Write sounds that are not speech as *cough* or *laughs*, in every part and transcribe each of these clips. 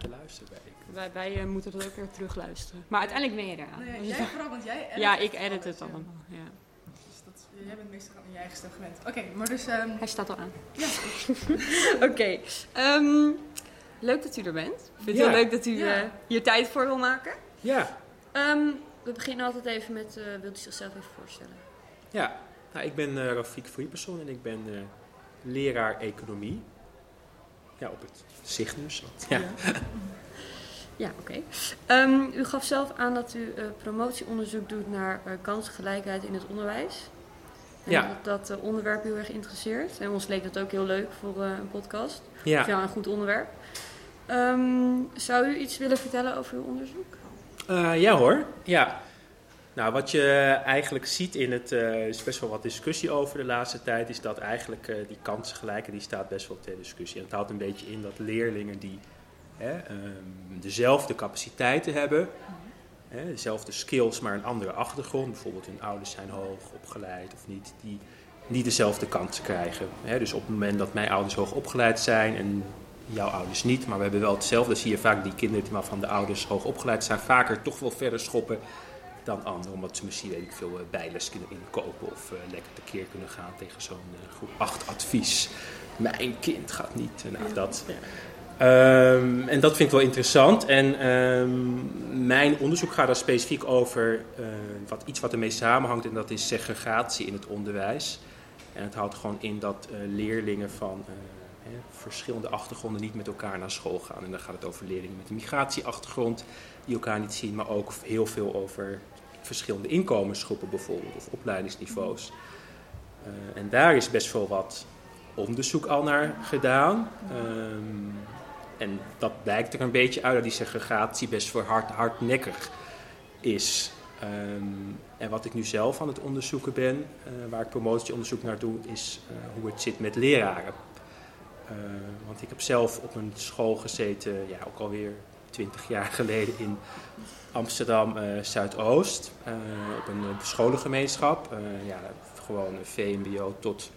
te luisteren bij ik. Wij, wij eh, moeten dat ook weer terug luisteren. Maar uiteindelijk ben je eraan. Nee, Dus jij vooral, want jij edit ja, ik edit alles, het ja. allemaal. Ja. Dus dat, jij bent meestal aan je eigen stem gewend. Oké, maar dus... ehm, Hij staat al aan. ja, *laughs* Oké. ehm, leuk dat u er bent. Ik vind het Ja. heel leuk dat u Ja. eh, hier tijd voor wil maken. Ja, Ehm, we beginnen altijd even met, eh, wilt u zichzelf even voorstellen? ja. Nou, ik ben eh Rafiek Vrieperson en ik ben eh, leraar economie. Ja, op het Cygnus. Ja. Ja, oké. Ehm, u gaf zelf aan dat u eh, promotieonderzoek doet naar eh, kansengelijkheid in het onderwijs. En Ja. dat dat eh, onderwerp heel erg interesseert. En ons leek dat ook heel leuk voor een podcast. Ja. Ja, een goed onderwerp. Ehm, zou u iets willen vertellen over uw onderzoek? Ja hoor, ja. Nou, wat je eigenlijk ziet in het, eh, er is best wel wat discussie over de laatste tijd, is dat eigenlijk eh, die kansengelijke, die staat best wel ter discussie. En het houdt een beetje in dat leerlingen die hè, ehm, dezelfde capaciteiten hebben, hè, dezelfde skills, maar een andere achtergrond, bijvoorbeeld hun ouders zijn hoog opgeleid of niet, die niet dezelfde kansen krijgen. Hè. Dus op het moment dat mijn ouders hoog opgeleid zijn en jouw ouders niet, maar we hebben wel hetzelfde. Zie je vaak die kinderen die waarvan de ouders hoog opgeleid zijn, vaker toch wel verder schoppen dan anderen. Omdat ze misschien, weet ik veel, eh, bijles kunnen inkopen of eh, lekker tekeer kunnen gaan tegen zo'n eh, groep 8 advies. Mijn kind gaat niet. Nou, dat. Ehm, en dat vind ik wel interessant. En ehm, mijn onderzoek gaat daar specifiek over eh, wat, iets wat ermee samenhangt. En dat is segregatie in het onderwijs. En het houdt gewoon in dat leerlingen van hè, verschillende achtergronden niet met elkaar naar school gaan. En dan gaat het over leerlingen met een migratieachtergrond die elkaar niet zien, maar ook heel veel over verschillende inkomensgroepen bijvoorbeeld, of opleidingsniveaus. Eh, en daar is best wel wat onderzoek al naar gedaan. Ehm, en dat blijkt er een beetje uit dat die segregatie best wel hard, hardnekkig is. Ehm, en wat ik nu zelf aan het onderzoeken ben, eh, waar ik promotieonderzoek naar doe, is eh, hoe het zit met leraren. Want ik heb zelf op een school gezeten, ja, ook alweer twintig jaar geleden in Amsterdam eh, Zuidoost. eh, op een eh, scholengemeenschap. ja, gewoon VMBO tot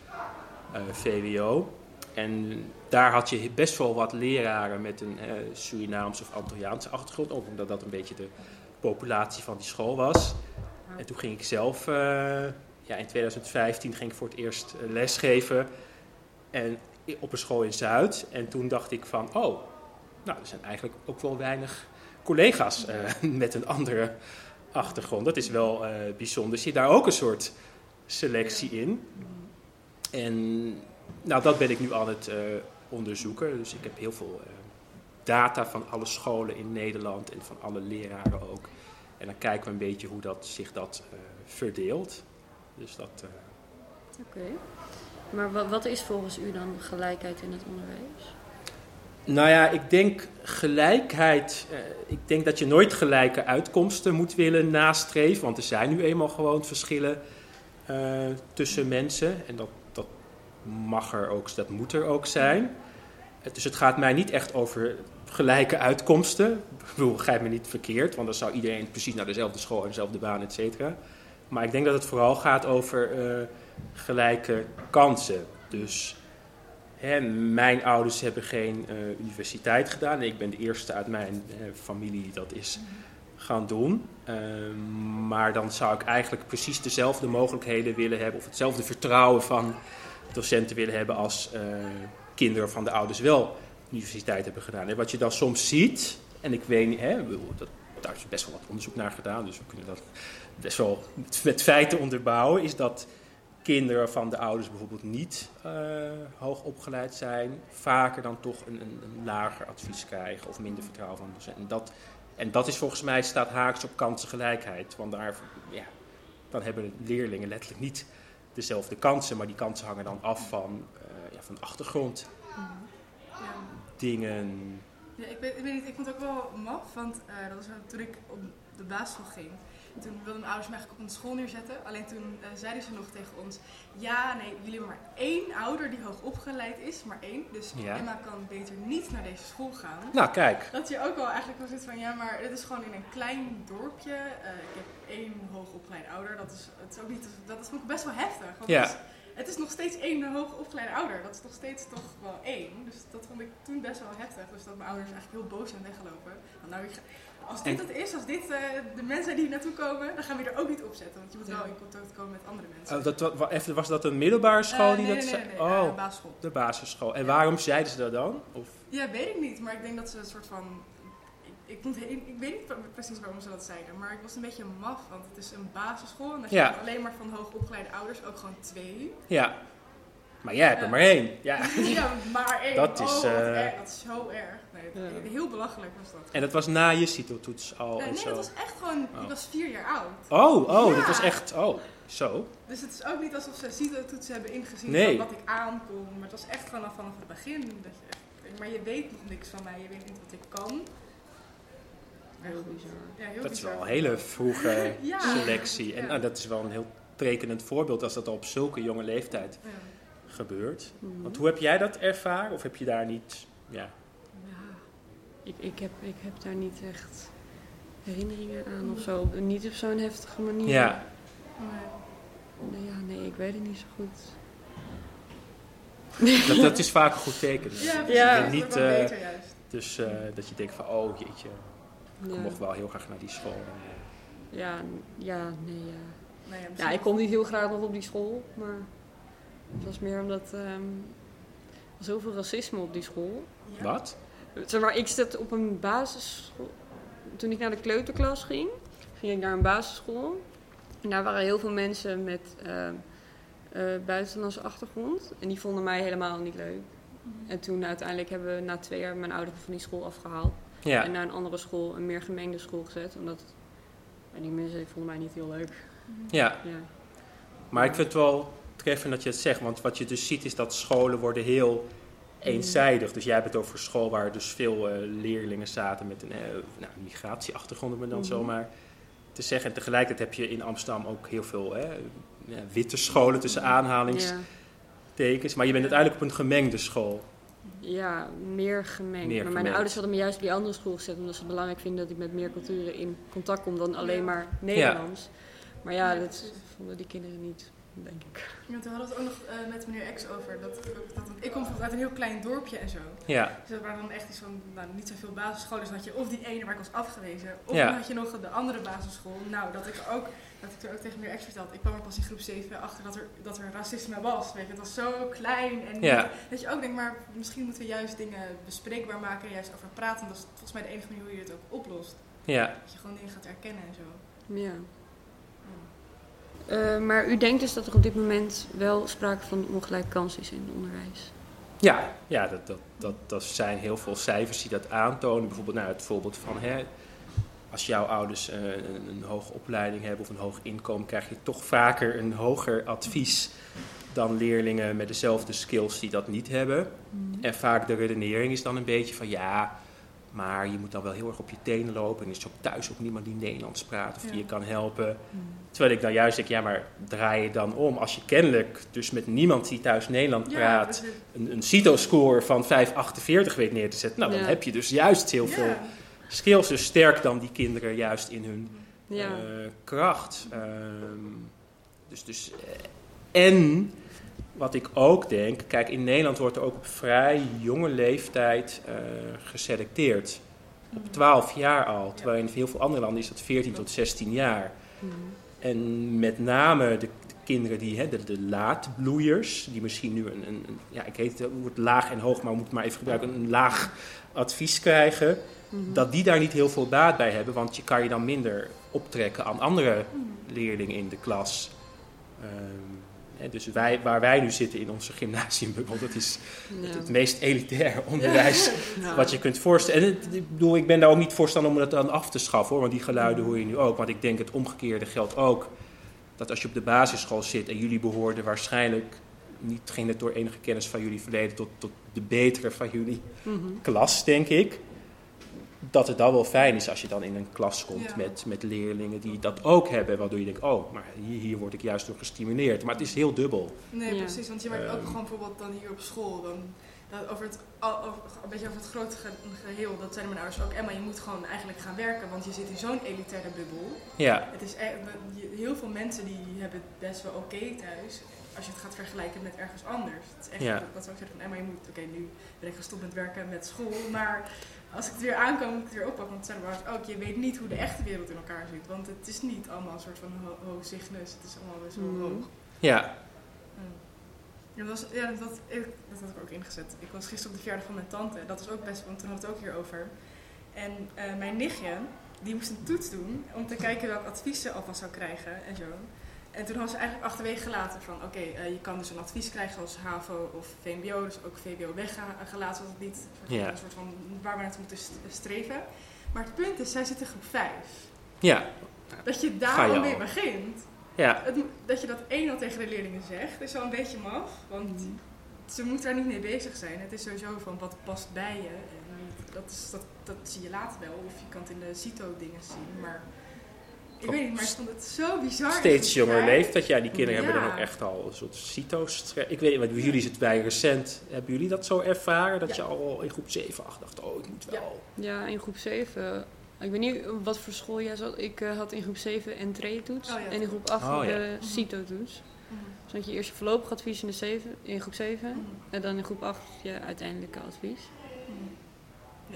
VWO. En daar had je best wel wat leraren met een Surinaamse of Antilliaanse achtergrond. Ook omdat dat een beetje de populatie van die school was. En toen ging ik zelf, ja, in 2015 ging ik voor het eerst lesgeven. En op een school in Zuid. En toen dacht ik van, oh, nou, er zijn eigenlijk ook wel weinig collega's eh, *laughs* met een andere achtergrond. Dat is wel eh, bijzonder. Zit daar ook een soort selectie in? En nou, dat ben ik nu aan het eh, onderzoeken. Dus ik heb heel veel data van alle scholen in Nederland en van alle leraren ook. En dan kijken we een beetje hoe dat, zich dat verdeelt. Dus dat, Oké. Maar wa- wat is volgens u dan gelijkheid in het onderwijs? Nou ja, ik denk gelijkheid. eh, ik denk dat je nooit gelijke uitkomsten moet willen nastreven. Want er zijn nu eenmaal gewoon verschillen eh, tussen mensen. En dat, dat mag er ook, dat moet er ook zijn. Eh, Dus het gaat mij niet echt over gelijke uitkomsten. Ik bedoel, begrijp me niet verkeerd, want dan zou iedereen precies naar dezelfde school en dezelfde baan, et cetera. Maar ik denk dat het vooral gaat over gelijke kansen. Dus mijn ouders hebben geen eh, universiteit gedaan. Ik ben de eerste uit mijn eh, familie die dat is gaan doen. Ehm, maar dan zou ik eigenlijk precies dezelfde mogelijkheden willen hebben, of hetzelfde vertrouwen van docenten willen hebben als eh, kinderen van de ouders wel universiteit hebben gedaan. En wat je dan soms ziet, en ik weet niet, dat, daar is best wel wat onderzoek naar gedaan, dus we kunnen dat best wel met feiten onderbouwen, is dat kinderen van de ouders bijvoorbeeld niet eh, hoog opgeleid zijn, vaker dan toch een, een, een lager advies krijgen of minder vertrouwen van docenten. En dat, en dat is volgens mij staat haaks op kansengelijkheid, want daar, ja, dan hebben leerlingen letterlijk niet dezelfde kansen, maar die kansen hangen dan af van, eh, ja, van achtergrond, Ja. dingen. Ja, ik, weet, ik weet niet, ik vond het ook wel maf, want eh, dat was toen ik op de basisschool ging. En toen wilden mijn ouders mij eigenlijk op een school neerzetten. Alleen toen eh, zeiden ze nog tegen ons, ja, nee, jullie hebben maar één ouder die hoog opgeleid is, maar één. Dus Ja. Emma kan beter niet naar deze school gaan. Nou, kijk. Dat je ook wel eigenlijk wel zit van, ja, maar dit is gewoon in een klein dorpje. Eh, ik heb één hoogopgeleide ouder. Dat is, het is ook niet, dat is vond ik best wel heftig. Want Ja. het is het is nog steeds één hoogopgeleide ouder. Dat is nog steeds toch wel één. Dus dat vond ik toen best wel heftig. Dus dat mijn ouders eigenlijk heel boos zijn weggelopen. Want nou, ik ga- als dit En- het is, als dit eh, de mensen zijn die hier naartoe komen, dan gaan we er ook niet op zetten. Want je moet wel in contact komen met andere mensen. Oh, dat, even, was dat een middelbare school Eh, die nee, dat nee, nee, nee, oh, eh, basisschool. de basisschool. En waarom zeiden ze dat dan? Of, Ja, weet ik niet. Maar ik denk dat ze een soort van... Ik, ik, ik weet niet pre- precies waarom ze dat zeiden. Maar ik was een beetje maf. Want het is een basisschool. En je Ja. alleen maar van hoogopgeleide ouders, ook gewoon twee. ja. Maar jij hebt er Ja. maar één. Ja. *laughs* Ja, maar één. Dat is, oh, wat eh, erg. Dat is zo erg. Heel belachelijk was dat. En dat was na je CITO-toets al Nee, en nee, zo? dat was echt gewoon... Oh. Ik was vier jaar oud. Oh, oh, Ja. dat was echt... Oh, zo. Dus het is ook niet alsof ze CITO-toetsen hebben ingezien Nee. van wat ik aankom. Maar het was echt gewoon vanaf het begin. Dat je echt, maar je weet nog niks van mij. Je weet niet wat ik kan. Heel bizar. Ja, heel Dat is wel een hele vroege *laughs* Ja. selectie. En Ja. nou, dat is wel een heel tekenend voorbeeld als dat al op zulke jonge leeftijd Ja. gebeurt. Mhm. Want hoe heb jij dat ervaren? Of heb je daar niet... Ja, ik, ik, heb, ik heb daar niet echt herinneringen aan of zo. Niet op zo'n heftige manier. ja. Nee. Nee, ja, nee, ik weet het niet zo goed. Dat, dat is vaak een goed teken. Ja. Ja. Dat is Niet, wel eh, beter juist. Dus eh, dat je denkt van, oh jeetje, ik Ja, mocht wel heel graag naar die school. ja, ja nee, ja. Nou ja, ik kom niet heel graag nog op die school, maar het was meer omdat ehm, er was zoveel racisme op die school. Ja. Wat? Zeg maar, ik zat op een basisschool. Toen ik naar de kleuterklas ging, ging ik naar een basisschool. En daar waren heel veel mensen met eh, buitenlandse achtergrond. En die vonden mij helemaal niet leuk. En toen uiteindelijk hebben we na twee jaar mijn ouders van die school afgehaald. Ja, En naar een andere school, een meer gemengde school gezet. Omdat die mensen die vonden mij niet heel leuk. ja. Ja. Maar ik vind het wel treffend dat je het zegt. Want wat je dus ziet is dat scholen worden heel eenzijdig. Dus jij hebt het over school waar dus veel eh, leerlingen zaten met een eh, nou, migratieachtergrond, om het dan Mhm. zomaar te zeggen. En tegelijkertijd heb je in Amsterdam ook heel veel hè, ja, witte scholen tussen aanhalingstekens. Ja. Maar je bent uiteindelijk op een gemengde school. Ja, meer gemengd. Meer maar mijn gemengd. ouders hadden me juist op die andere school gezet, omdat ze het belangrijk vinden dat ik met meer culturen in contact kom dan alleen Ja. maar Nederlands. Maar ja, Ja, dat vonden die kinderen niet, denk ik. Ja, toen hadden we het ook nog eh, met meneer X over. Dat, dat, ik kom uit een heel klein dorpje en zo. Ja, Dus dat waren dan echt iets van, nou, niet zoveel basisscholen. Dus dan had je of die ene waar ik was afgewezen, of Ja. dan had je nog de andere basisschool. Nou, dat ik ook, dat ik er ook tegen meneer X vertelde. Ik kwam er pas in groep 7 achter dat er, dat er racisme was. Weet je, het was zo klein. En Ja. dat je ook denkt, maar misschien moeten we juist dingen bespreekbaar maken en juist over praten. Dat is volgens mij de enige manier hoe je het ook oplost. ja. Dat je gewoon dingen gaat erkennen en zo. Ja. Eh, maar u denkt dus dat er op dit moment wel sprake van ongelijke kans is in het onderwijs? Ja, ja dat, dat, dat, dat zijn heel veel cijfers die dat aantonen. Bijvoorbeeld nou, het voorbeeld van hè, als jouw ouders eh, een, een hoge opleiding hebben of een hoog inkomen, krijg je toch vaker een hoger advies dan leerlingen met dezelfde skills die dat niet hebben. En vaak de redenering is dan een beetje van ja, maar je moet dan wel heel erg op je tenen lopen. En is ook thuis ook niemand die Nederlands praat of die Ja. je kan helpen. Terwijl ik dan juist denk, ja, maar draai je dan om. Als je kennelijk dus met niemand die thuis Nederland praat, een, een CITO-score van 5,48 weet neer te zetten. Nou, dan Ja. heb je dus juist heel veel skills. Dus sterk dan die kinderen juist in hun eh, kracht. Ehm, dus, dus, eh, en wat ik ook denk, kijk, in Nederland wordt er ook op vrij jonge leeftijd eh, geselecteerd. Op 12 jaar al. Terwijl in heel veel andere landen is dat 14 tot 16 jaar. Mhm. En met name de, de kinderen die, hè, de, de laatbloeiers, die misschien nu een, een, een- ja, ik heet het woord laag en hoog, maar we moeten maar even gebruiken, een laag advies krijgen, Mhm. dat die daar niet heel veel baat bij hebben, want je kan je dan minder optrekken aan andere leerlingen in de klas. Hè, dus wij, waar wij nu zitten in onze gymnasiumbubbel, dat is Ja. het, het meest elitaire *laughs* onderwijs *laughs* Ja. wat je kunt voorstellen. En het, ik bedoel, ik ben daar ook niet voorstander om dat dan af te schaffen hoor, want die geluiden hoor je nu ook. Want ik denk het omgekeerde geldt ook. Dat als je op de basisschool zit en jullie behoorden waarschijnlijk, niet ging het door enige kennis van jullie verleden, tot, tot de betere van jullie Mhm. klas, denk ik. Dat het dan wel fijn is als je dan in een klas komt Ja. met, met leerlingen die dat ook hebben. Waardoor je denkt, oh, maar hier, hier word ik juist door gestimuleerd. Maar het is heel dubbel. Nee, Ja. precies. Want je merkt ook Ehm. gewoon bijvoorbeeld dan hier op school. Dan dat over het, over, een beetje over het grote ge- geheel, dat zijn mijn ouders ook. Emma, je moet gewoon eigenlijk gaan werken, want je zit in zo'n elitaire bubbel. Ja, Het is echt, heel veel mensen die hebben het best wel oké thuis, als je het gaat vergelijken met ergens anders. Het is echt, Ja. dat, dat zou ik zeggen van Emma, je moet, oké, nu ben ik gestopt met werken met school, maar als ik het weer aankom, moet ik het weer oppakken. Want het zijn mijn ouders ook, je weet niet hoe de echte wereld in elkaar zit, want het is niet allemaal een soort van ho hoog cygnus, het is allemaal best wel Mhm. hoog. ja, Ja, dat, was, ja dat, ik, dat had ik ook ingezet. Ik was gisteren op de verjaardag van mijn tante. Dat was ook best, want toen had het ook hierover. En eh, mijn nichtje, die moest een toets doen om te kijken welk advies ze alvast zou krijgen en zo. En toen had ze eigenlijk achterwege gelaten van, oké, eh, je kan dus een advies krijgen als HAVO of VMBO, dus ook VWO weggelaten, het niet een soort van- Ja. een soort van waar we naartoe moeten st- streven. Maar het punt is, zij zit in groep 5. ja, Dat je daar al mee begint. ja. Het, dat je dat één al tegen de leerlingen zegt, is wel een beetje maf. Want Mhm. ze moeten daar niet mee bezig zijn. Het is sowieso van wat past bij je. En dat, is, dat, dat zie je later wel. Of je kan het in de CITO-dingen zien. Maar ik weet niet, maar ik vond het zo bizar. Steeds jonger leeftijd. Ja, die kinderen hebben dan ook echt al een soort cito's. Ik weet niet, want bij jullie zit bij recent. Hebben jullie dat zo ervaren? Dat Ja. je al in groep 7, 8 dacht, oh, ik moet wel. Ja, in groep 7. Ik weet niet wat voor school jij zat. Ik eh, had in groep 7 entree-toets. Oh ja. En in groep 8 Oh ja. de CITO-toets. Dus had je eerst je voorlopig advies in, de 7, in groep 7. Mhm. En dan in groep 8 je uiteindelijke advies. Mhm.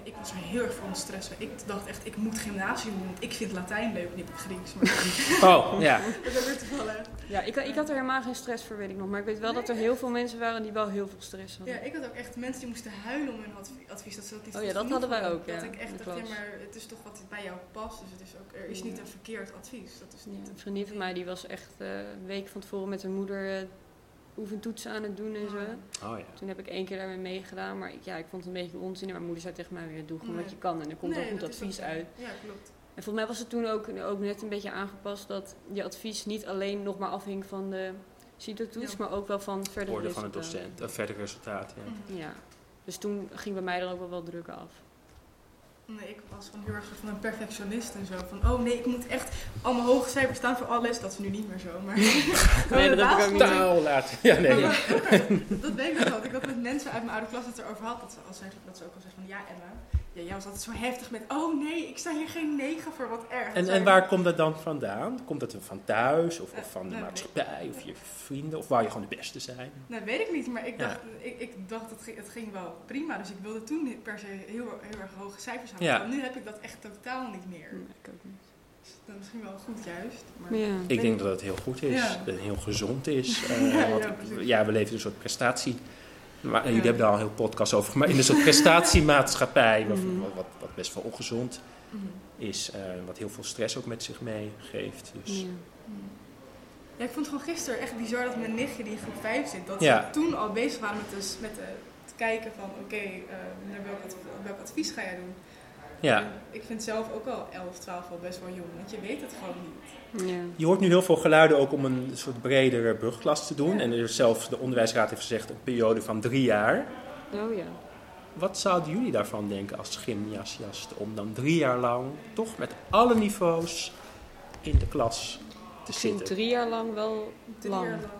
Ik was er heel erg van stress. Ik dacht echt, ik moet gymnasium doen. Want ik vind Latijn leuk, niet Grieks. Maar *laughs* Oh, ja. dat toevallig. Ja, ik, ik had er helemaal geen stress voor, weet ik nog. Maar ik weet wel dat er heel veel mensen waren die wel heel veel stress hadden. Ja, ik had ook echt mensen die moesten huilen om hun adv- advies. Dat ze dat niet Oh ja, dat hadden wij ook, ja, Dat ik echt dacht, ja, maar het is toch wat bij jou past. Dus het is ook, er is niet een verkeerd advies. Dat is Ja, niet een vriendin van mij die was echt eh, een week van tevoren met haar moeder eh oefentoetsen aan het doen en zo. Oh ja. Toen heb ik één keer daarmee meegedaan, maar ik, ja, ik vond het een beetje onzin. En mijn moeder zei tegen mij weer, doe gewoon Nee. wat je kan en er komt Nee, wel goed advies ook- uit. Ja, klopt. En volgens mij was het toen ook, ook net een beetje aangepast dat je advies niet alleen nog maar afhing van de CITO-toets, Ja. maar ook wel van verdere Orde van een resultaten. docent. Een verder resultaat, ja. Ja, dus toen ging bij mij dan ook wel wat druk af. Nee, ik was gewoon heel erg van een perfectionist en zo. Van, oh nee, ik moet echt allemaal hoge cijfers staan voor alles. Dat is nu niet meer zo, maar... *laughs* Nee, dat heb ik ook niet. Ja, nee. Dat weet ik nog wel. Ik had met mensen uit mijn oude klas het erover had. Dat ze, al dat ze ook al zeiden van, ja Emma, ja, jij was altijd zo heftig met, oh nee, ik sta hier geen negen voor, wat erg. En, en waar komt dat dan vandaan? Komt dat van thuis of, of van de Eh, maatschappij of je vrienden? Of wou je gewoon de beste zijn? Nou, weet ik niet, maar ik Ja. dacht, ik, ik dacht het, ging, het ging wel prima. Dus ik wilde toen niet per se heel, heel erg hoge cijfers halen. Ja. Nu heb ik dat echt totaal niet meer. Nee, ik ook niet. Dus dat is misschien wel goed juist. Maar ja. Ik denk dat het heel goed is. Ja. Dat het heel gezond is. *laughs* eh, Ja, want, ja, precies. ja, we leven in een soort prestatie. Maar, jullie hebben daar al een heel podcast over gemaakt. In een soort *laughs* prestatiemaatschappij. wat, Mhm. wat, wat, wat best wel ongezond Mhm. is. eh, wat heel veel stress ook met zich meegeeft. Dus, Ja. Ja, ik vond het gewoon gisteren echt bizar dat mijn nichtje die in groep 5 zit, dat Ja. ze toen al bezig waren met, dus, met eh, het kijken van oké, eh, welk, adv- welk advies ga jij doen. Ja. Ik vind zelf ook al 11, 12 al best wel jong, want je weet het gewoon niet. Ja. Je hoort nu heel veel geluiden ook om een soort bredere brugklas te doen. Ja. En er is zelfs de onderwijsraad heeft gezegd een periode van drie jaar. Oh ja. Wat zouden jullie daarvan denken als gymnasiast? Om dan drie jaar lang toch met alle niveaus in de klas te Ik vind zitten? drie jaar lang wel Drie lang. jaar lang.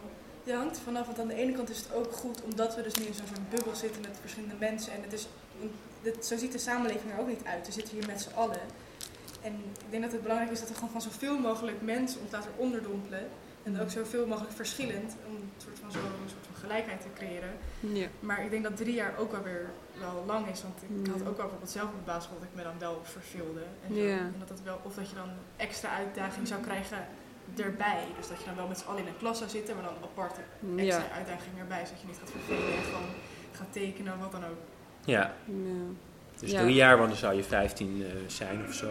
Ja, hangt er vanaf, want aan de ene kant is het ook goed omdat we dus nu in zo'n bubbel zitten met verschillende mensen. En het is, dit, zo ziet de samenleving er ook niet uit. We zitten hier met z'n allen. En ik denk dat het belangrijk is dat we gewoon van zoveel mogelijk mensen ons laten onderdompelen. En ook zoveel mogelijk verschillend, om een soort van, zo, een soort van gelijkheid te creëren. Ja. Maar ik denk dat drie jaar ook wel weer wel lang is. Want ik Ja. had ook wel bijvoorbeeld zelf op de basisschool dat ik me dan wel verveelde. En, zo. Ja. en dat het wel, of dat je dan extra uitdaging zou krijgen erbij. Dus dat je dan wel met z'n allen in een klas zou zitten, maar dan aparte extra uitdaging erbij. Zodat je niet gaat vervelen en gewoon gaat tekenen, wat dan ook. Ja, Ja. dus Ja. drie jaar, want dan zou je 15 eh, zijn of zo.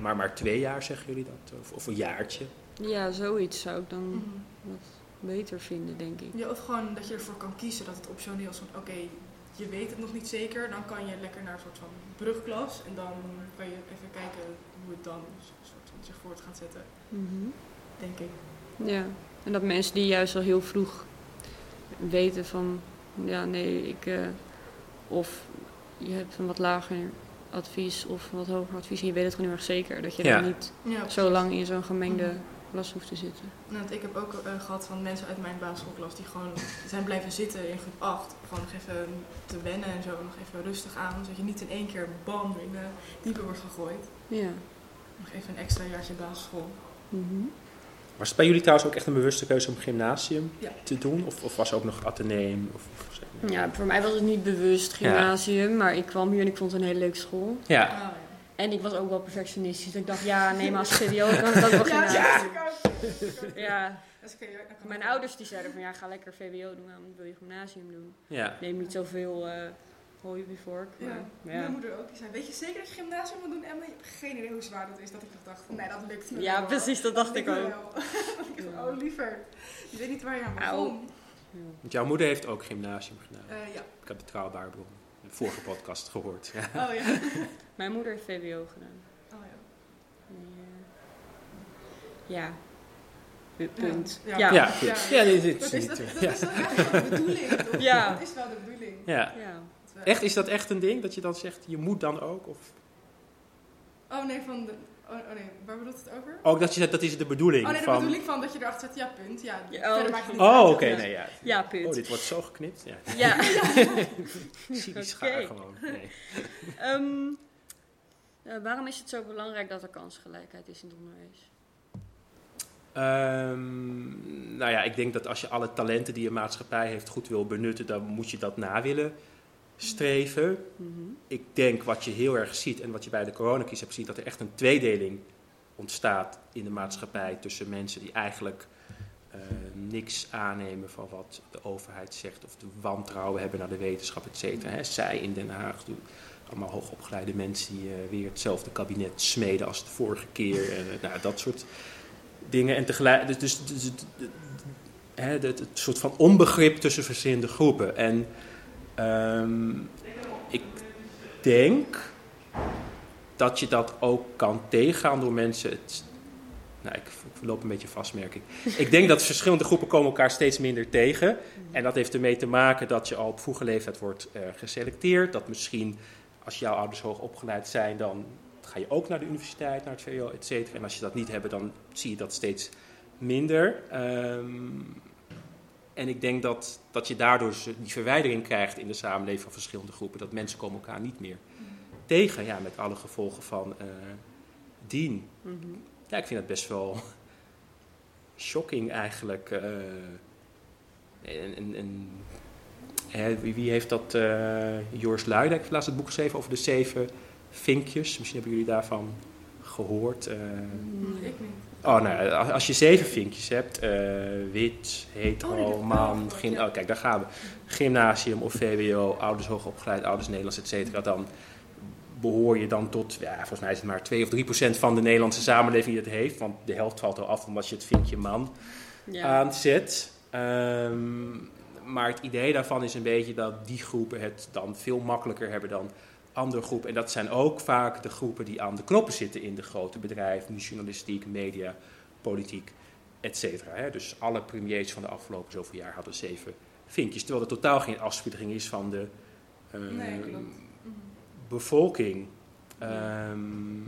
Maar maar twee jaar zeggen jullie dat? Of, of een jaartje? ja, zoiets zou ik dan wat beter vinden, denk ik. Ja, of gewoon dat je ervoor kan kiezen dat het optioneel is van oké, je weet het nog niet zeker. Dan kan je lekker naar een soort van brugklas. En dan kan je even kijken hoe het dan soort van zich voort gaat zetten, Mhm. denk ik. Ja, en dat mensen die juist al heel vroeg weten van, ja nee, ik, eh, of je hebt een wat lager advies of een wat hoger advies en je weet het gewoon heel erg zeker. Dat je Ja. dan niet Ja, zo lang in zo'n gemengde klas hoeft te zitten. Want ik heb ook eh, gehad van mensen uit mijn basisschoolklas die gewoon zijn blijven zitten in groep 8. Gewoon nog even te wennen en zo, nog even rustig aan. Zodat je niet in één keer bam in de diepe wordt gegooid. Ja. Nog even een extra jaartje basisschool. Mhm. Was het bij jullie trouwens ook echt een bewuste keuze om gymnasium Ja. te doen? Of, of was er ook nog ateneum? Of, of zeg maar- Ja, voor mij was het niet bewust gymnasium, maar ik kwam hier en ik vond het een hele leuke school. Ja. Oh, ja. En ik was ook wel perfectionistisch. Dus ik dacht, ja, nee, maar als VWO kan *laughs* ik ook wel gymnasium. dat. Ja, Dat ja, dan mijn ouders die zeiden van, ja, ga lekker VWO doen, waarom wil je gymnasium doen? ja. Neem niet zoveel eh hooi op je vork. Ja, Maar, mijn ja. moeder ook. Die zei, weet je zeker dat je gymnasium moet doen, Emma? Je hebt geen idee hoe zwaar dat is. Dat ik nog dacht, van, nee, dat lukt me Ja, wel. precies, dat dacht ik ook. *laughs* ik dacht, oh liever. Je weet niet waar je aan begon. Want jouw moeder heeft ook gymnasium gedaan. Eh, ja. Ik heb betrouwbare bron. In de vorige podcast gehoord. Ja. Oh ja. *laughs* Mijn moeder heeft VWO gedaan. Oh ja. Eh, ja. Pu- Punt. Ja. Ja. Ja, Ja. goed. Ja, dit, dit Dat is dat, dat ja. is wel de bedoeling, toch? Ja. Dat is wel de bedoeling. ja. Echt, is dat echt een ding? Dat je dan zegt, je moet dan ook? Of Oh nee, van de... Oh, oh nee, waar bedoelt het over? ook dat je zegt, dat is de bedoeling Oh nee, de van... bedoeling van dat je erachter zet, ja punt. Ja, Ja, oh, maakt het niet Oh, oké, nee, ja. Ja, punt. Oh, dit wordt zo geknipt. Ja. Ja. *laughs* Zie die Oké. schaar gewoon. Nee. *laughs* Ehm, eh, waarom is het zo belangrijk dat er kansgelijkheid is in het onderwijs? Ehm, nou ja, ik denk dat als je alle talenten die een maatschappij heeft goed wil benutten, dan moet je dat na willen streven. Mhm. Ik denk wat je heel erg ziet en wat je bij de coronacrisis hebt gezien, dat er echt een tweedeling ontstaat in de maatschappij tussen mensen die eigenlijk eh, niks aannemen van wat de overheid zegt of de wantrouwen hebben naar de wetenschap, et cetera. hè. Zij in Den Haag doen allemaal hoogopgeleide mensen die eh, weer hetzelfde kabinet smeden als de vorige keer. En, eh, nou, dat soort dingen. En tegelijk, dus, dus, dus, het- het, het soort van onbegrip tussen verschillende groepen. En ehm, ik denk dat je dat ook kan tegengaan door mensen het. Nou, ik, loop een beetje vast, merk ik. Ik denk dat verschillende groepen komen elkaar steeds minder tegen. En dat heeft ermee te maken dat je al op vroege leeftijd wordt eh, geselecteerd. Dat misschien als jouw ouders hoog opgeleid zijn, dan ga je ook naar de universiteit, naar het VWO, et cetera. En als je dat niet hebt, dan zie je dat steeds minder. Ehm, en ik denk dat, dat je daardoor dus die verwijdering krijgt in de samenleving van verschillende groepen. Dat mensen komen elkaar niet meer tegen, ja, met alle gevolgen van eh, dien. Mhm. Ja, ik vind het best wel shocking eigenlijk. eh. en, en, en, hè, wie, wie heeft dat? eh Joris Luijendijk heeft laatst het boek geschreven over de zeven vinkjes. Misschien hebben jullie daarvan gehoord. eh. Ik niet. Oh, nou, als- als je zeven vinkjes hebt, eh, wit, Oh, dat ik wel man, gehoord, gym- oh, kijk, daar gaan we. Gymnasium of VWO, ouders hoogopgeleid, ouders Nederlands, et cetera. Dan behoor je dan tot, ja, volgens mij is het maar 2 of 3 procent van de Nederlandse samenleving die het heeft. Want de helft valt er af omdat je het vinkje man Ja. aanzet. Ehm, maar het idee daarvan is een beetje dat die groepen het dan veel makkelijker hebben dan andere groepen. En dat zijn ook vaak de groepen die aan de knoppen zitten in de grote bedrijven, journalistiek, media, politiek, et cetera. hè. Dus alle premiers van de afgelopen zoveel jaar hadden zeven vinkjes. Terwijl er totaal geen afspieging is van de ehm, Nee. Mhm. bevolking. Ehm,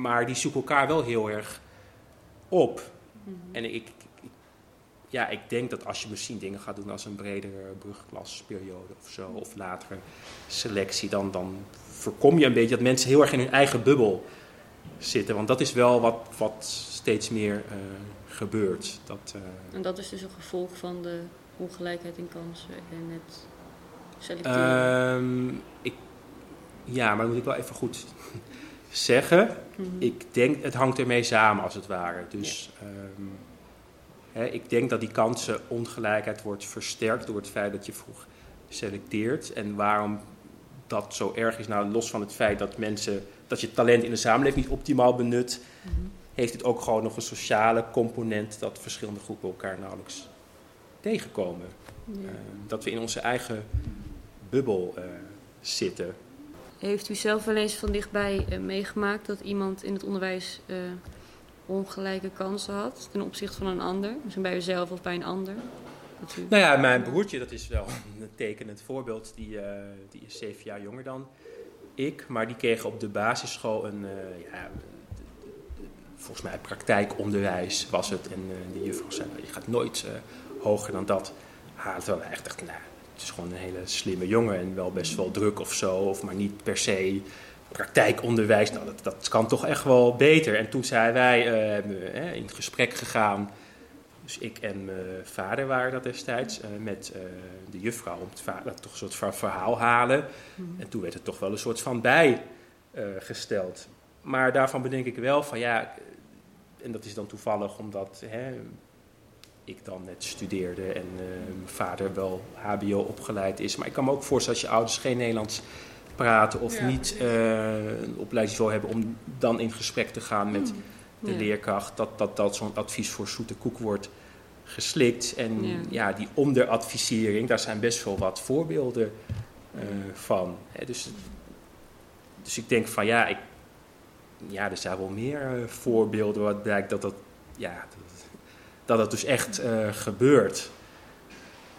maar die zoeken elkaar wel heel erg op. Mhm. En ik- ja, ik denk dat als je misschien dingen gaat doen als een bredere brugklasperiode of zo, of latere selectie, dan, dan voorkom je een beetje dat mensen heel erg in hun eigen bubbel zitten. Want dat is wel wat, wat steeds meer eh, gebeurt. Dat, eh, En dat is dus een gevolg van de ongelijkheid in kansen en het selecteren. ehm, ik, ja, maar dat moet ik wel even goed *laughs* zeggen. Mhm. Ik denk, het hangt ermee samen als het ware. Dus ehm, ik denk dat die kansenongelijkheid wordt versterkt door het feit dat je vroeg selecteert. En waarom dat zo erg is, nou los van het feit dat mensen, dat je talent in de samenleving niet optimaal benut, Mhm. heeft het ook gewoon nog een sociale component dat verschillende groepen elkaar nauwelijks tegenkomen. Ja. Ehm, dat we in onze eigen bubbel eh, zitten. Heeft u zelf wel eens van dichtbij eh, meegemaakt dat iemand in het onderwijs eh, ongelijke kansen had ten opzichte van een ander? Misschien bij uzelf of bij een ander? U... Nou ja, mijn broertje, dat is wel *laughs* een tekenend voorbeeld. Die, eh, die is zeven jaar jonger dan ik. Maar die kreeg op de basisschool een, eh, ja, volgens mij praktijkonderwijs was het. En uh, die juffrouw zei, je gaat nooit hoger dan dat halen. Terwijl wij echt nou, het is gewoon een hele slimme jongen en wel best wel druk of zo. Of maar niet per se praktijkonderwijs. Nou, dat, dat kan toch echt wel beter. En toen zijn wij uh, in gesprek gegaan. Dus ik en mijn vader waren dat destijds. Uh, met uh, de juffrouw om het toch een soort verhaal halen. Mm. En toen werd het toch wel een soort van bijgesteld. maar daarvan bedenk ik wel van ja. En dat is dan toevallig omdat hè, ik dan net studeerde en mijn vader wel HBO opgeleid is. Maar ik kan me ook voorstellen als je ouders geen Nederlands praten of niet uh, een opleidingsniveau hebben om dan in gesprek te gaan met mm. de leerkracht, dat, dat, dat zo'n advies voor zoete koek wordt geslikt. En ja, die onderadvisering, daar zijn best wel wat voorbeelden uh, van. Hè, dus, dus ik denk van ja, ik, ja er zijn wel meer uh, voorbeelden wat blijkt dat dat, ja, dat, dat het dus echt gebeurt.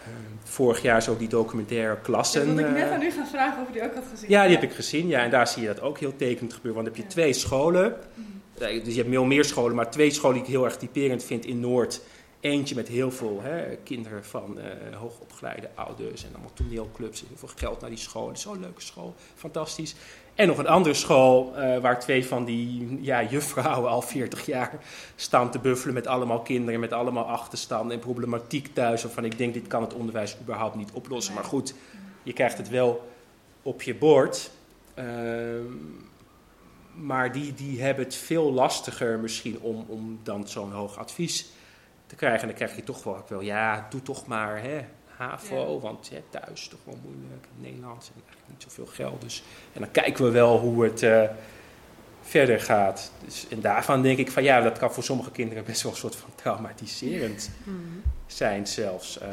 Eh, vorig jaar is ook die documentaire Klassen. Dat ik net aan u gaan vragen of u die ook had gezien. Ja, die heb ik gezien. Ja, en daar zie je dat ook heel tekenend gebeuren. Want dan heb je twee scholen. Mhm. Dus je hebt veel meer scholen, maar twee scholen die ik heel erg typerend vind in Noord. Eentje met heel veel hè, kinderen van uh, hoogopgeleide ouders en allemaal toneelclubs. En heel veel geld naar die school. Zo'n leuke school, fantastisch. En nog een andere school uh, waar twee van die ja, juffrouwen al 40 jaar staan te buffelen met allemaal kinderen, met allemaal achterstanden en problematiek thuis. Waarvan ik denk, dit kan het onderwijs überhaupt niet oplossen. Maar goed, je krijgt het wel op je bord. Uh, maar die, die hebben het veel lastiger misschien om, om dan zo'n hoog advies te krijgen. En dan krijg je toch wel, wel ja, doe toch maar hè, HAVO, ja. want ja, thuis toch wel moeilijk, Nederlands en eigenlijk niet zoveel geld. Dus, en dan kijken we wel hoe het uh, verder gaat. Dus, en daarvan denk ik van ja, dat kan voor sommige kinderen best wel een soort van traumatiserend mm. zijn zelfs. Uh,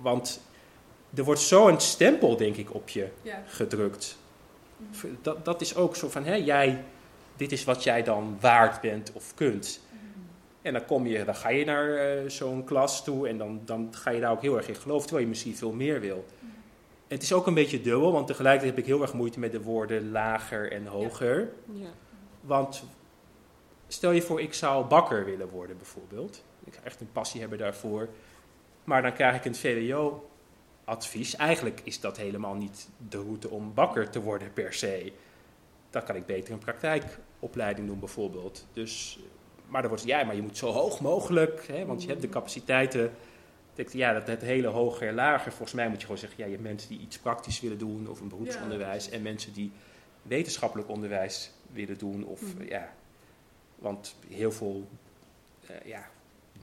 want er wordt zo een stempel, denk ik, op je ja. gedrukt. Mm. Dat, dat is ook zo van, hè, jij, dit is wat jij dan waard bent of kunt. En dan, kom je, dan ga je naar uh, zo'n klas toe en dan, dan ga je daar ook heel erg in geloven, terwijl je misschien veel meer wil. Het is ook een beetje dubbel, want tegelijkertijd heb ik heel erg moeite met de woorden lager en hoger. Ja. Ja. Want stel je voor, ik zou bakker willen worden bijvoorbeeld. Ik ga echt een passie hebben daarvoor. Maar dan krijg ik een VWO-advies. Eigenlijk is dat helemaal niet de route om bakker te worden per se. Dan kan ik beter een praktijkopleiding doen bijvoorbeeld. Dus maar dan wordt ja, maar je moet zo hoog mogelijk, hè, want je hebt de capaciteiten. Denk, ja, dat het hele hoger en lager. Volgens mij moet je gewoon zeggen, ja, je hebt mensen die iets praktisch willen doen of een beroepsonderwijs. en mensen die wetenschappelijk onderwijs willen doen. Of, mm. ja, want heel veel uh, ja,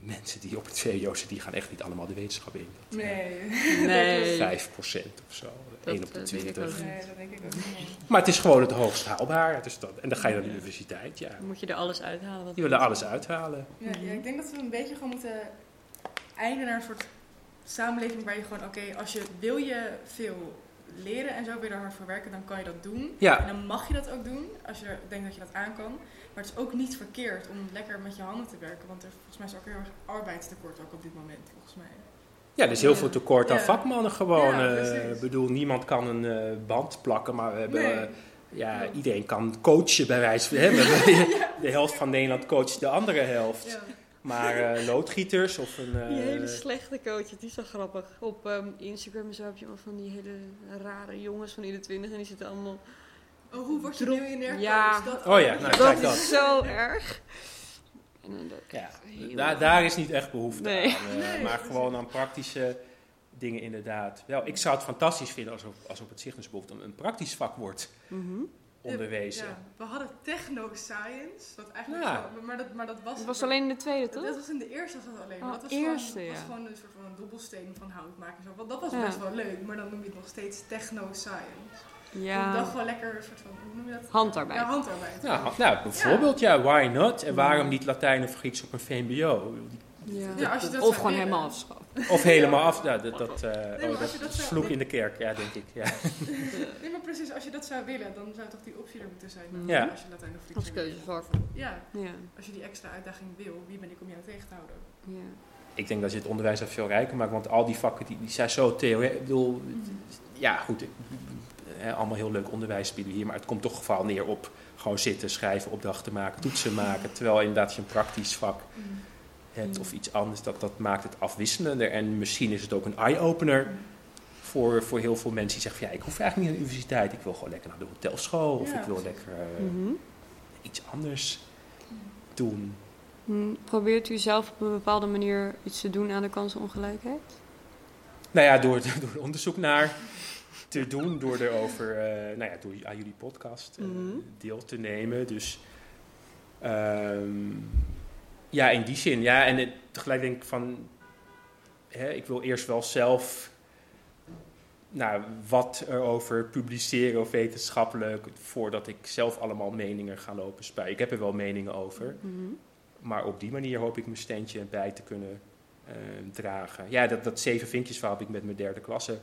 mensen die op het VWO zitten, die gaan echt niet allemaal de wetenschap in. Dat, nee. nee. 5% of zo. 1 op de 20. Nee, dat denk ik ook niet. Maar het is gewoon het hoogst haalbaar. Dus dat, en dan ga je naar de universiteit. Ja. Dan moet je er alles uithalen. Wat je wil er alles uithalen. Ja, ja, ik denk dat we een beetje gewoon moeten eindigen naar een soort samenleving waar je gewoon, oké, okay, als je wil je veel leren en zo wil je er hard voor werken, dan kan je dat doen. Ja. En dan mag je dat ook doen, als je denkt dat je dat aan kan. Maar het is ook niet verkeerd om lekker met je handen te werken, want er, volgens mij is ook heel erg arbeidstekort ook op dit moment, volgens mij. Ja, er is heel veel tekort aan ja. vakmannen gewoon. Ik uh, bedoel, niemand kan een uh, band plakken, maar we hebben... Nee. Uh, ja, ja, iedereen kan coachen bij wijze van... Hè, *laughs* de helft van Nederland coacht de andere helft. Maar uh, loodgieters of een... Uh, die hele slechte coaches, die is zo grappig. Op um, Instagram en zo heb je allemaal van die hele rare jongens van in de twintig en die zitten allemaal... Oh, hoe word je miljonair? Ja. Dat oh ja, nou, dat, dat is zo erg. ja, daar, daar is niet echt behoefte nee. aan. Uh, nee, maar gewoon aan praktische dingen inderdaad. Wel, ik zou het fantastisch vinden als op, als op het Cygnusbehoefte een praktisch vak wordt. Mm -hmm onderwezen. Ja, we hadden techno-science, wat eigenlijk ja. maar, dat, maar dat was... Het was alleen in de tweede, toch? Dat was in de eerste was dat alleen. Oh, dat was eerste, gewoon, ja. was gewoon een soort van een dobbelsteen van hout maken. Zo. Dat was ja. best wel leuk, maar dan noem je het nog steeds techno-science. Ja. Ik dacht wel lekker een soort van, hoe noem je dat? Handarbeid. Ja, handarbeid. Nou, nou bijvoorbeeld, ja. why not? En waarom niet Latijn of Grieks op een VMBO? Ja. ja als je dat of gewoon helemaal afschaffen. Of helemaal af. Nou, dat, dat, uh, nee, oh, dat, dat zou, vloek in de kerk, ja, denk ik. Ja. *laughs* nee, maar precies, als je dat zou willen, dan zou toch die optie er moeten zijn. Ja. Als je Latijn of Grieks Als keuzevak. Ja. ja. Als je die extra uitdaging wil, wie ben ik om jou tegen te houden? Ja. Ik denk dat je het onderwijs er veel rijker maakt, want al die vakken die, die zijn zo theoretisch. Ik bedoel, ja, goed. Hè, allemaal heel leuk onderwijs bieden hier, maar het komt toch vooral neer op gewoon zitten, schrijven, opdrachten maken, toetsen maken. Terwijl inderdaad je een praktisch vak hebt of iets anders, dat, dat maakt het afwisselender. En misschien is het ook een eye-opener voor, voor heel veel mensen die zeggen van ja, ik hoef eigenlijk niet naar de universiteit, ik wil gewoon lekker naar de hotelschool of Ja, ik wil precies. lekker eh, Mhm. iets anders doen. Hm, Probeert u zelf op een bepaalde manier iets te doen aan de kansenongelijkheid? Nou ja, door, *laughs* door onderzoek naar te doen, door erover, eh, nou ja, door aan jullie podcast eh, Mhm. deel te nemen. Dus ehm, ja, in die zin. Ja, en het- tegelijk denk ik van, hè, ik wil eerst wel zelf, nou, wat erover publiceren of wetenschappelijk, voordat ik zelf allemaal meningen ga lopen spuien. Ik heb er wel meningen over. Mhm. Maar op die manier hoop ik mijn steentje bij te kunnen eh, dragen. Ja, dat, dat zeven vinkjesverhaal heb ik met mijn derde klasse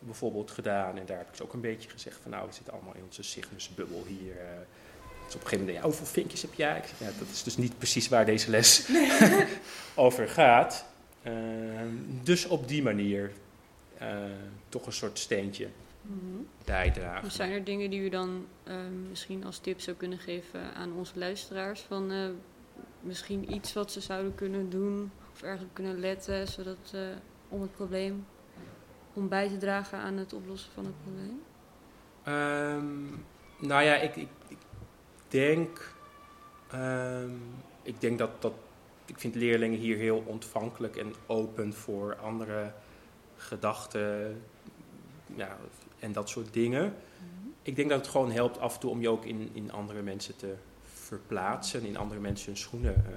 bijvoorbeeld gedaan. En daar heb ik dus ook een beetje gezegd van nou, we zitten allemaal in onze Cygnus-bubbel hier. eh. dus op een gegeven moment, ja, hoeveel vinkjes heb jij? Ik zeg, ja, dat is dus niet precies waar deze les *laughs* over gaat. Eh, dus op die manier eh, toch een soort steentje Mhm. bijdragen. Zijn er dingen die u dan eh, misschien als tip zou kunnen geven aan onze luisteraars? Van eh, misschien iets wat ze zouden kunnen doen of ergens kunnen letten, zodat om het probleem, om bij te dragen aan het oplossen van het probleem? Ehm, nou ja, ik, ik, ik denk. ehm, ik denk dat, dat. Ik vind leerlingen hier heel ontvankelijk en open voor andere gedachten. Ja, en dat soort dingen. Ik denk dat het gewoon helpt af en toe om je ook in, in andere mensen te verplaatsen, in andere mensen hun schoenen eh,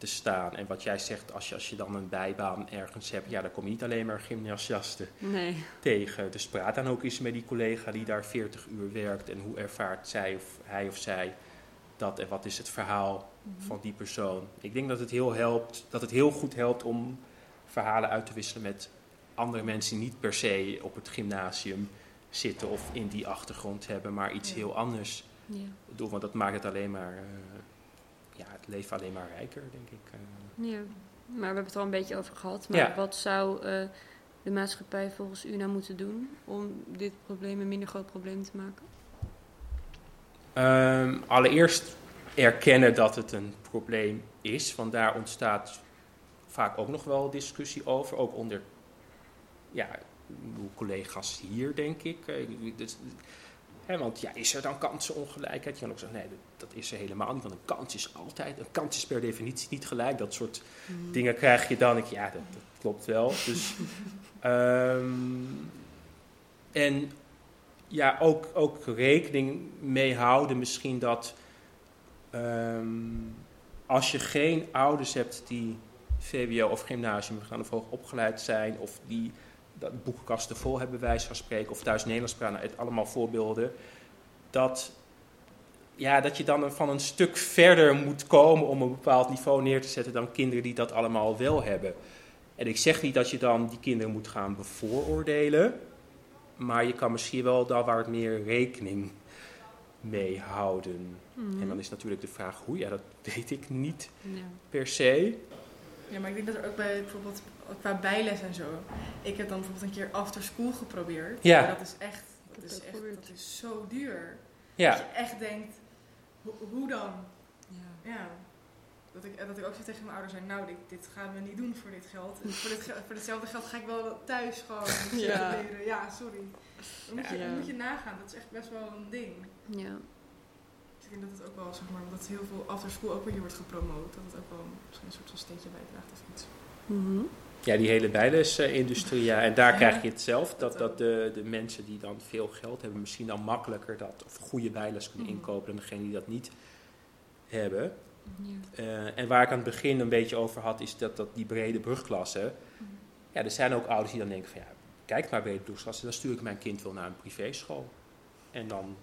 te staan. En wat jij zegt, als je, als je dan een bijbaan ergens hebt, ja, dan kom je niet alleen maar gymnasiasten Nee. tegen. Dus praat dan ook eens met die collega die daar 40 uur werkt en hoe ervaart zij of hij of zij dat en wat is het verhaal van die persoon. Ik denk dat het heel helpt, dat het heel goed helpt om verhalen uit te wisselen met andere mensen die niet per se op het gymnasium zitten of in die achtergrond hebben, maar iets Ja. heel anders Ja. doen. Want dat maakt het alleen maar, eh, ja, het leven alleen maar rijker, denk ik. eh. ja. Maar we hebben het er al een beetje over gehad. Maar Ja. wat zou eh, de maatschappij volgens u nou moeten doen om dit probleem een minder groot probleem te maken? Ehm, allereerst erkennen dat het een probleem is, want daar ontstaat vaak ook nog wel discussie over, ook onder ja, collega's hier, denk ik. Eh, dus, want ja, is er dan kansenongelijkheid? Je kan ook zeggen, nee, dat, is er helemaal niet, want een kans is altijd, een kans is per definitie niet gelijk. Dat soort dingen krijg je dan. Ik, ja, dat, dat klopt wel. Dus, *laughs* ehm, en ja, ook, ook rekening mee houden misschien dat ehm, als je geen ouders hebt die VWO of gymnasium gedaan of hoog opgeleid zijn of die dat boekenkasten vol hebben, wijze van spreken, of thuis Nederlands praten, nou, het allemaal voorbeelden, dat, ja, dat je dan van een stuk verder moet komen om een bepaald niveau neer te zetten dan kinderen die dat allemaal wel hebben. En ik zeg niet dat je dan die kinderen moet gaan bevooroordelen, maar je kan misschien wel daar waar het meer rekening mee houden. Mhm. En dan is natuurlijk de vraag hoe, ja, dat *laughs* weet ik niet Ja. per se. Ja, maar ik denk dat er ook bij bijvoorbeeld qua bijles en zo. Ik heb dan bijvoorbeeld een keer after school geprobeerd. Ja. Maar dat is echt, dat is, echt dat is zo duur. Dat Ja, je echt denkt, ho- hoe dan? Ja. Ja. Dat ik, dat ik ook zo tegen mijn ouders zei, nou, dit, dit gaan we niet doen voor dit geld. En voor, dit, voor ditzelfde geld ga ik wel thuis gewoon Ja. leren. Ja, sorry. Dan moet, je, Ja. dan moet je nagaan, dat is echt best wel een ding. Ja. Ik denk dat het ook wel, zeg maar, omdat heel veel after school ook weer hier wordt gepromoot, dat het ook wel misschien een soort van steentje bijdraagt of iets. Mhm. ja die hele bijlesindustrie, ja. En daar Ja. krijg je het zelf, dat, Dat de, de mensen die dan veel geld hebben, misschien dan makkelijker dat, of goede bijles kunnen Mhm. inkopen dan degene die dat niet hebben. Ja. Eh, en waar ik aan het begin een beetje over had, is dat, dat die brede brugklassen. Ja, er zijn ook ouders die dan denken van ja, kijk maar brede brugklassen, dan stuur ik mijn kind wel naar een privéschool. En dan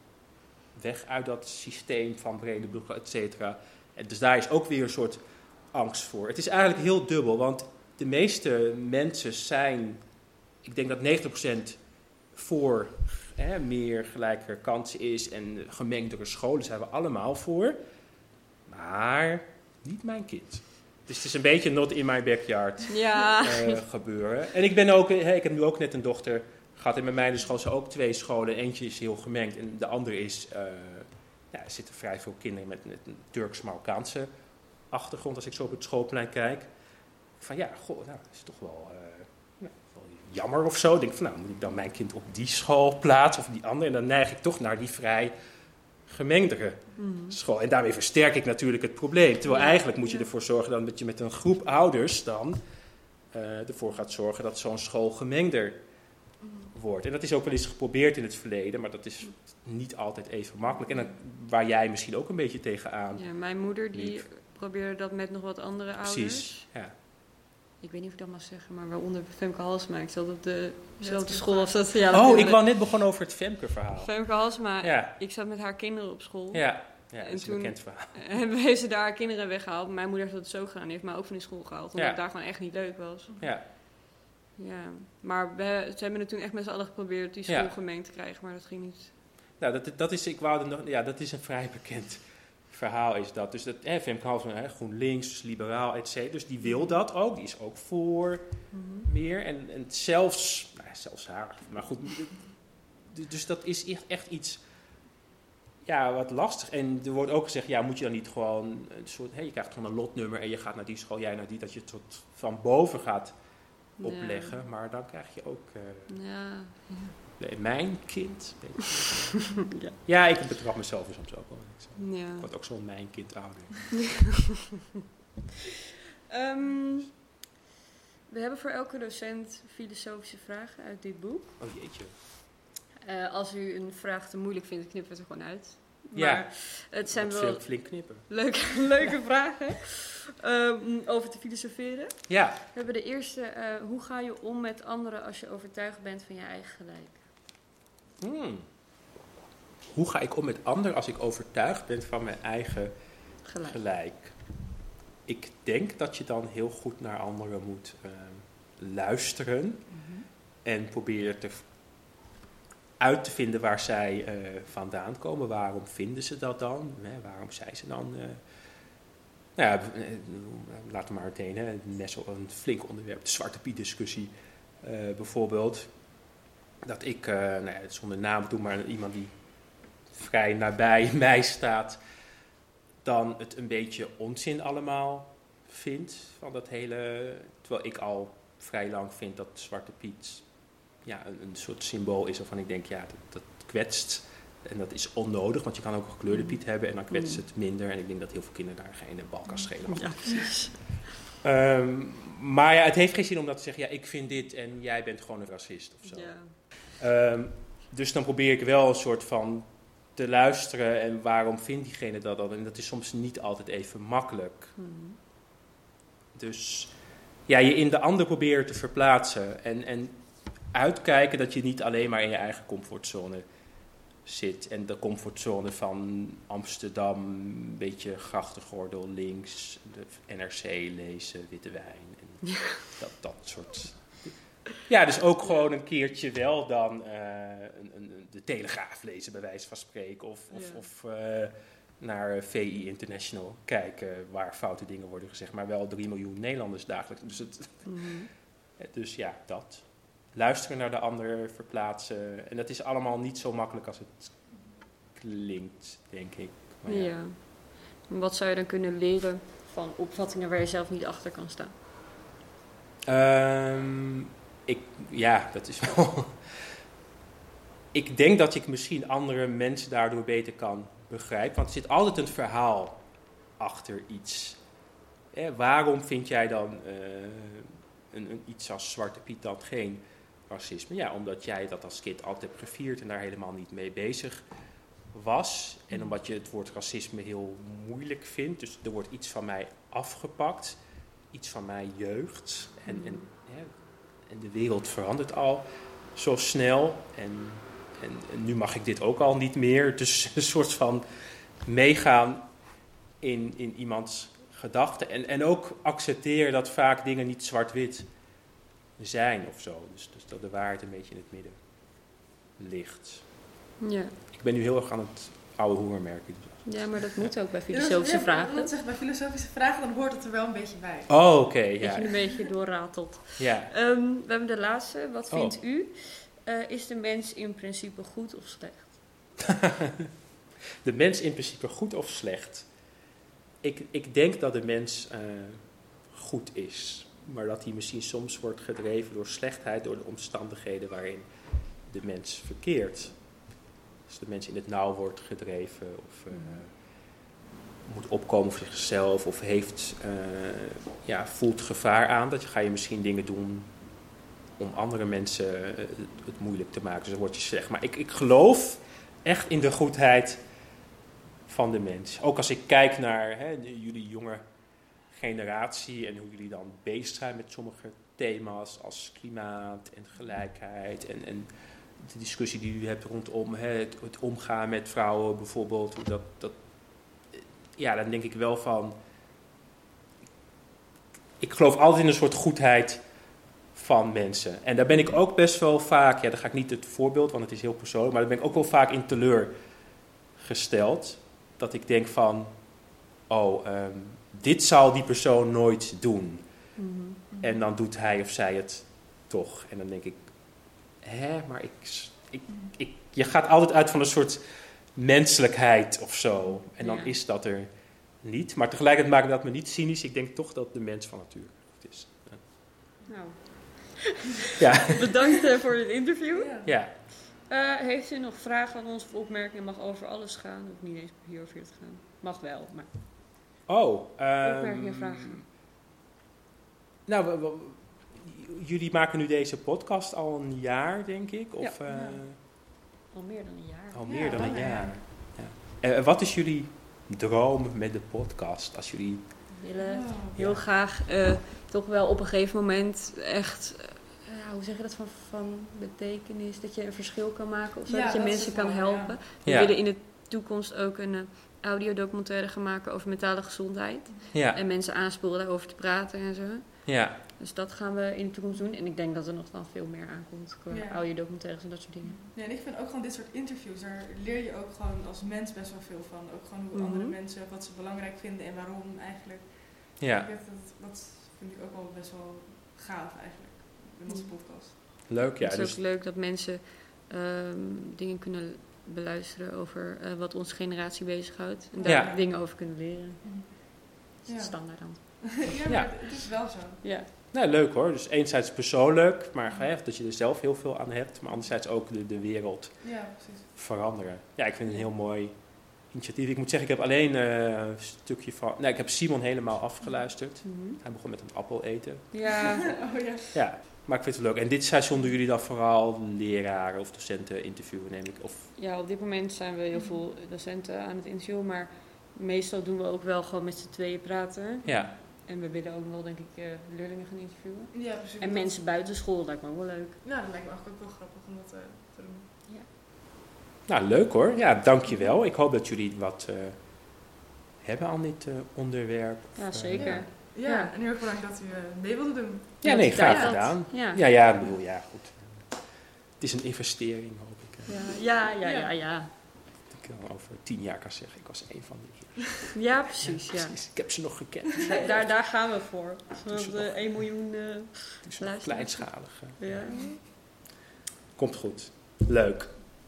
weg uit dat systeem van brede brugklassen, et cetera. En dus daar is ook weer een soort angst voor. Het is eigenlijk heel dubbel, want de meeste mensen zijn, ik denk dat 90% voor hè, meer gelijke kansen is en gemengdere scholen zijn we allemaal voor. Maar niet mijn kind. Dus het is een beetje not in my backyard Ja. eh, gebeuren. En ik ben ook, ik heb nu ook net een dochter gehad. En bij mij dus gewoon zo ook twee scholen. Eentje is heel gemengd en de andere is... eh, ja, er zitten vrij veel kinderen met, met een Turks-Marokkaanse achtergrond. Als ik zo op het schoolplein kijk. Van ja, goh, nou, dat is toch wel, ja, wel jammer of zo. Denk van nou, moet ik dan mijn kind op die school plaatsen of die andere? En dan neig ik toch naar die vrij gemengdere Mhm. school. En daarmee versterk ik natuurlijk het probleem. Terwijl Ja. eigenlijk moet je Ja. ervoor zorgen dan dat je met een groep ouders dan eh, ervoor gaat zorgen dat zo'n school gemengder wordt. En dat is ook wel eens geprobeerd in het verleden, maar dat is niet altijd even makkelijk. En dan, waar jij misschien ook een beetje tegenaan. Ja, mijn moeder die probeerde dat met nog wat andere ouders. Precies. Ja. Ik weet niet of ik dat mag zeggen, maar waaronder Femke Halsma. Ik zat op dezelfde school als dat. Ja, oh, ik wou net begonnen over het Femke-verhaal. Femke Halsma, Ja, ik zat met haar kinderen op school. ja. ja En dat is een toen- bekend verhaal. *laughs* En heeft ze daar haar kinderen weggehaald. Mijn moeder heeft dat zo gedaan. Die heeft mij ook van die school gehaald. Omdat Ja. het daar gewoon echt niet leuk was. Ja. Ja. Maar we, ze hebben het toen echt met z'n allen geprobeerd die school Ja. gemengd te krijgen. Maar dat ging niet. Nou, dat, dat, is, ik wou nog, ja, dat is een vrij bekend verhaal is dat. Dus dat, hè, Femke Halsema, hè, GroenLinks, dus liberaal, et cetera. Dus die wil dat ook. Die is ook voor meer. En, en zelfs, nou, zelfs haar. Maar goed, dus dat is echt, echt iets, ja, wat lastig. En er wordt ook gezegd, ja, moet je dan niet gewoon een soort, hè, je krijgt gewoon een lotnummer en je gaat naar die school, jij naar die, dat je tot van boven gaat opleggen. Maar dan krijg je ook, eh, Ja. nee, mijn kind. *laughs* Ja. Ja, ik betrap mezelf soms ook wel. Ik zeg, ja. Ik word ook zo'n mijn kind ouder. *laughs* Ehm, we hebben voor elke docent filosofische vragen uit dit boek. Oh jeetje. Eh, als u een vraag te moeilijk vindt, knippen we het er gewoon uit. Maar Ja. het zijn wel flink, knippen. leuke, *laughs* leuke vragen ehm, over te filosoferen. Ja. We hebben de eerste. eh, hoe ga je om met anderen als je overtuigd bent van je eigen gelijk? Hmm. Hoe ga ik om met anderen als ik overtuigd ben van mijn eigen Gelijk. gelijk? Ik denk dat je dan heel goed naar anderen moet eh, luisteren Mhm. en proberen te, uit te vinden waar zij eh, vandaan komen. Waarom vinden ze dat dan? Hè, waarom zijn ze dan... eh, nou ja, eh, laten we maar meteen, best wel een flink onderwerp, de Zwarte Piet discussie eh, bijvoorbeeld. Dat ik, nou ja, zonder naam doen, maar iemand die vrij nabij *laughs* mij staat, dan het een beetje onzin allemaal vindt van dat hele... Terwijl ik al vrij lang vind dat Zwarte Piet ja, een, een soort symbool is waarvan ik denk, ja, dat, dat kwetst. En dat is onnodig, want je kan ook een gekleurde Piet hebben en dan kwetst het minder. En ik denk dat heel veel kinderen daar geen bal kan schelen. Maar Ja, precies. Ehm, maar ja, het heeft geen zin om dat te zeggen, ja, ik vind dit en jij bent gewoon een racist of zo. Ja. Ehm, dus dan probeer ik wel een soort van te luisteren en waarom vindt diegene dat dan? En dat is soms niet altijd even makkelijk. Mhm. Dus ja, je in de ander proberen te verplaatsen en, en uitkijken dat je niet alleen maar in je eigen comfortzone zit. En de comfortzone van Amsterdam, een beetje grachtengordel links, de NRC lezen, witte wijn en dat, dat soort. Ja, dus ook gewoon een keertje wel dan eh, een, een, de Telegraaf lezen, bij wijze van spreken. Of, of, Ja. of eh, naar VI International kijken, waar foute dingen worden gezegd. Maar wel 3 miljoen Nederlanders dagelijks. Dus, het, Mhm. *laughs* dus ja, dat. Luisteren naar de ander, verplaatsen. En dat is allemaal niet zo makkelijk als het klinkt, denk ik. Maar ja. Wat zou je dan kunnen leren van opvattingen waar je zelf niet achter kan staan? Ehm, ik, ja, dat is wel. *laughs* ik denk dat ik misschien andere mensen daardoor beter kan begrijpen. Want er zit altijd een verhaal achter iets. Waarom vind jij dan eh, een, een, iets als Zwarte Piet dan geen racisme? Ja, omdat jij dat als kind altijd hebt gevierd en daar helemaal niet mee bezig was. En omdat je het woord racisme heel moeilijk vindt. Dus er wordt iets van mij afgepakt. Iets van mijn jeugd. En, en, en de wereld verandert al zo snel. En, en, nu mag ik dit ook al niet meer. Dus *laughs* een soort van meegaan in, in iemands gedachten. En, en ook accepteren dat vaak dingen niet zwart-wit of zo. Dus, dus dat de waarheid een beetje in het midden ligt. Ja. Ik ben nu heel erg aan het oude hoer merken. ja, maar dat moet ook bij Ja, filosofische ja, vragen. Dat zegt bij filosofische vragen, dan hoort het er wel een beetje bij. Oh, oké. Dat ja. je een beetje doorratelt. ja. Ehm, we hebben de laatste. Wat Oh. vindt u Eh, is de mens in principe goed of slecht? *laughs* de mens in principe goed of slecht? Ik, ik denk dat de mens eh, goed is. Maar dat hij misschien soms wordt gedreven door slechtheid, door de omstandigheden waarin de mens verkeert. Als de mens in het nauw wordt gedreven of uh, moet opkomen voor zichzelf of heeft, uh, ja, voelt gevaar aan, dat ga je misschien dingen doen om andere mensen het moeilijk te maken. Dus dan word je slecht. Maar ik, ik geloof echt in de goedheid van de mens. Ook als ik kijk naar hè, jullie jonge generatie en hoe jullie dan bezig zijn met sommige thema's als klimaat en gelijkheid en, en de discussie die u hebt rondom het, het, omgaan met vrouwen bijvoorbeeld, hoe dat, dat, ja, dan denk ik wel van, ik geloof altijd in een soort goedheid van mensen. En daar ben ik ook best wel vaak, ja, daar ga ik niet het voorbeeld, want het is heel persoonlijk, maar daar ben ik ook wel vaak in teleurgesteld. Dat ik denk van, oh, um, dit zal die persoon nooit doen. Mm -hmm. En dan doet hij of zij het toch. En dan denk ik, hè, maar ik, ik, ik, je gaat altijd uit van een soort menselijkheid of zo. En dan ja. is dat er niet. Maar tegelijkertijd maakt dat me niet cynisch. Ik denk toch dat de mens van nature goed is. *laughs* Ja. Nou, *laughs* ja. bedankt uh, voor het interview. Ja. Uh, heeft u nog vragen aan ons of opmerkingen? Mag over alles gaan. Hoeft niet eens hier of hier te gaan. Mag wel, maar... Oh, um, opmerkingen, vragen. Nou, we, we, jullie maken nu deze podcast al een jaar, denk ik? Of, Ja. uh, Al meer dan een jaar. Al meer Ja, dan een jaar. Ja. En wat is jullie droom met de podcast? Als jullie... We willen heel graag eh, toch wel op een gegeven moment echt... eh, ja, hoe zeg je dat van, van betekenis? Dat je een verschil kan maken of zo. Ja, dat je dat mensen kan wel, ja. helpen. We Ja. willen in de toekomst ook een eh, audiodocumentaire gaan maken over mentale gezondheid. Ja, En mensen aansporen daarover te praten en zo. ja, Dus dat gaan we in de toekomst doen. En ik denk dat er nog wel veel meer aankomt qua Ja. audiodocumentaires en dat soort dingen. Ja, en ik vind ook gewoon dit soort interviews, daar leer je ook gewoon als mens best wel veel van. Ook gewoon hoe Mhm. andere mensen, wat ze belangrijk vinden en waarom eigenlijk. ja. Ik dat, dat vind ik ook wel best wel gaaf eigenlijk, in onze Mhm. podcast. Leuk, ja. het is Dus, ook leuk dat mensen ehm, dingen kunnen beluisteren over eh, wat onze generatie bezighoudt. En daar Ja. dingen over kunnen leren. Dat is Ja. standaard dan. *laughs* ja, maar het is wel zo. Ja. nou, leuk hoor. Dus enerzijds persoonlijk, maar hè, dat je er zelf heel veel aan hebt. Maar anderzijds ook de, de wereld Ja, precies. veranderen. Ja, ik vind het een heel mooi initiatief. Ik moet zeggen, ik heb alleen eh, een stukje van... Nou, ik heb Simon helemaal afgeluisterd. Mhm. Hij begon met een appel eten. Ja, *laughs* oh ja. Ja, maar ik vind het leuk. En dit seizoen doen jullie dan vooral leraren of docenten interviewen, neem ik. Of, ja, op dit moment zijn we heel veel docenten aan het interviewen. Maar meestal doen we ook wel gewoon met z'n tweeën praten. ja, En we willen ook wel, denk ik, eh, leerlingen gaan interviewen. Ja, precies. En mensen buiten school, lijkt me ook wel leuk. Nou, dat lijkt me eigenlijk ook wel grappig om dat eh, te doen. nou leuk hoor. Ja, dankjewel. Ik hoop dat jullie wat eh, hebben aan dit eh, onderwerp. Ja, zeker. Ja. Ja, Ja. en heel erg bedankt dat u eh, mee wilde doen. Ja, nee, graag gedaan. Ja. Ja, ja, ik bedoel, ja, goed. Het is een investering, hoop ik. eh, Ja, ja, ja, ja. Ja, ik dan over tien jaar kan zeggen, ik was een van die. ja precies. Ja. Precies. Ik heb ze nog gekend. *laughs* Da- Daar, daar gaan we voor. Zodat nog- eh 1 miljoen... eh, Luisteraars. kleinschalig. ja. Komt goed. Leuk.